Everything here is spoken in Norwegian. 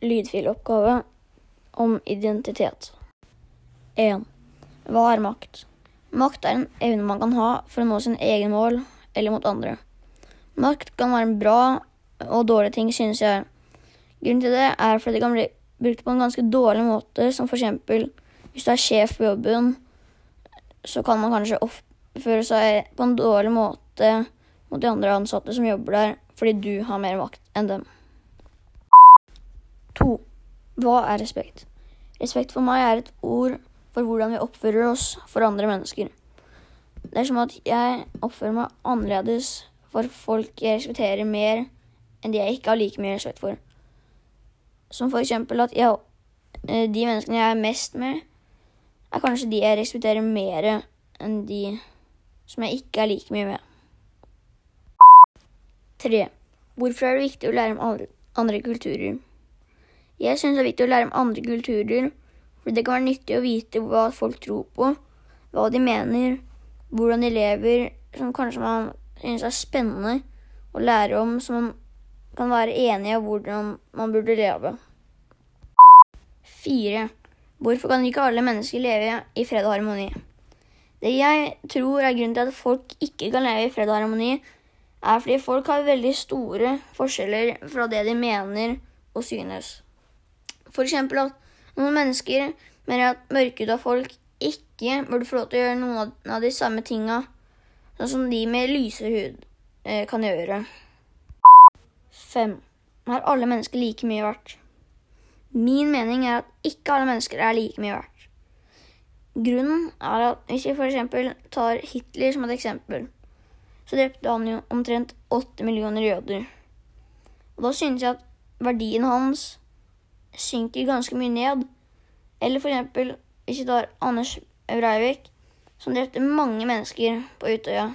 lydfiloppgave om identitet. 1. Hva er makt? Makt er en evne man kan ha for å nå sin egen mål eller mot andre. Makt kan være en bra og dårlig ting, synes jeg. Grunnen til det er fordi det kan bli brukt på en ganske dårlig måte, som eksempel hvis du er sjef på jobben, så kan man kanskje oppføre seg på en dårlig måte mot de andre ansatte som jobber der, fordi du har mer makt enn dem. 2. Hva er respekt? Respekt for meg er et ord for hvordan vi oppfører oss for andre mennesker. Det er som at jeg oppfører meg annerledes for folk jeg respekterer mer enn de jeg ikke har like mye respekt for. Som for eksempel at jeg, eh, de menneskene jeg er mest med, er kanskje de jeg respekterer mer enn de som jeg ikke er like mye med. 3. Hvorfor er det viktig å lære om andre, kulturer? Jeg syns det er viktig å lære om andre kulturer, for det kan være nyttig å vite hva folk tror på, hva de mener, hvordan de lever, som kanskje man synes er spennende å lære om, som man kan være enig i hvordan man burde leve. 4. Hvorfor kan ikke alle mennesker leve i fred og harmoni? Det jeg tror er grunnen til at folk ikke kan leve i fred og harmoni, er fordi folk har veldig store forskjeller fra det de mener og synes. For eksempel at noen mennesker mener at mørkhuda folk ikke burde få lov til å gjøre noen av de samme tinga sånn som de med lysere hud eh, kan gjøre. 5. Er alle mennesker like mye verdt? Min mening er at ikke alle mennesker er like mye verdt. Grunnen er at hvis vi f.eks. tar Hitler som et eksempel, så drepte han jo omtrent åtte millioner jøder. Og da synes jeg at verdien hans synker ganske mye ned. Eller f.eks. hvis vi tar Anders Breivik, som drepte mange mennesker på Utøya.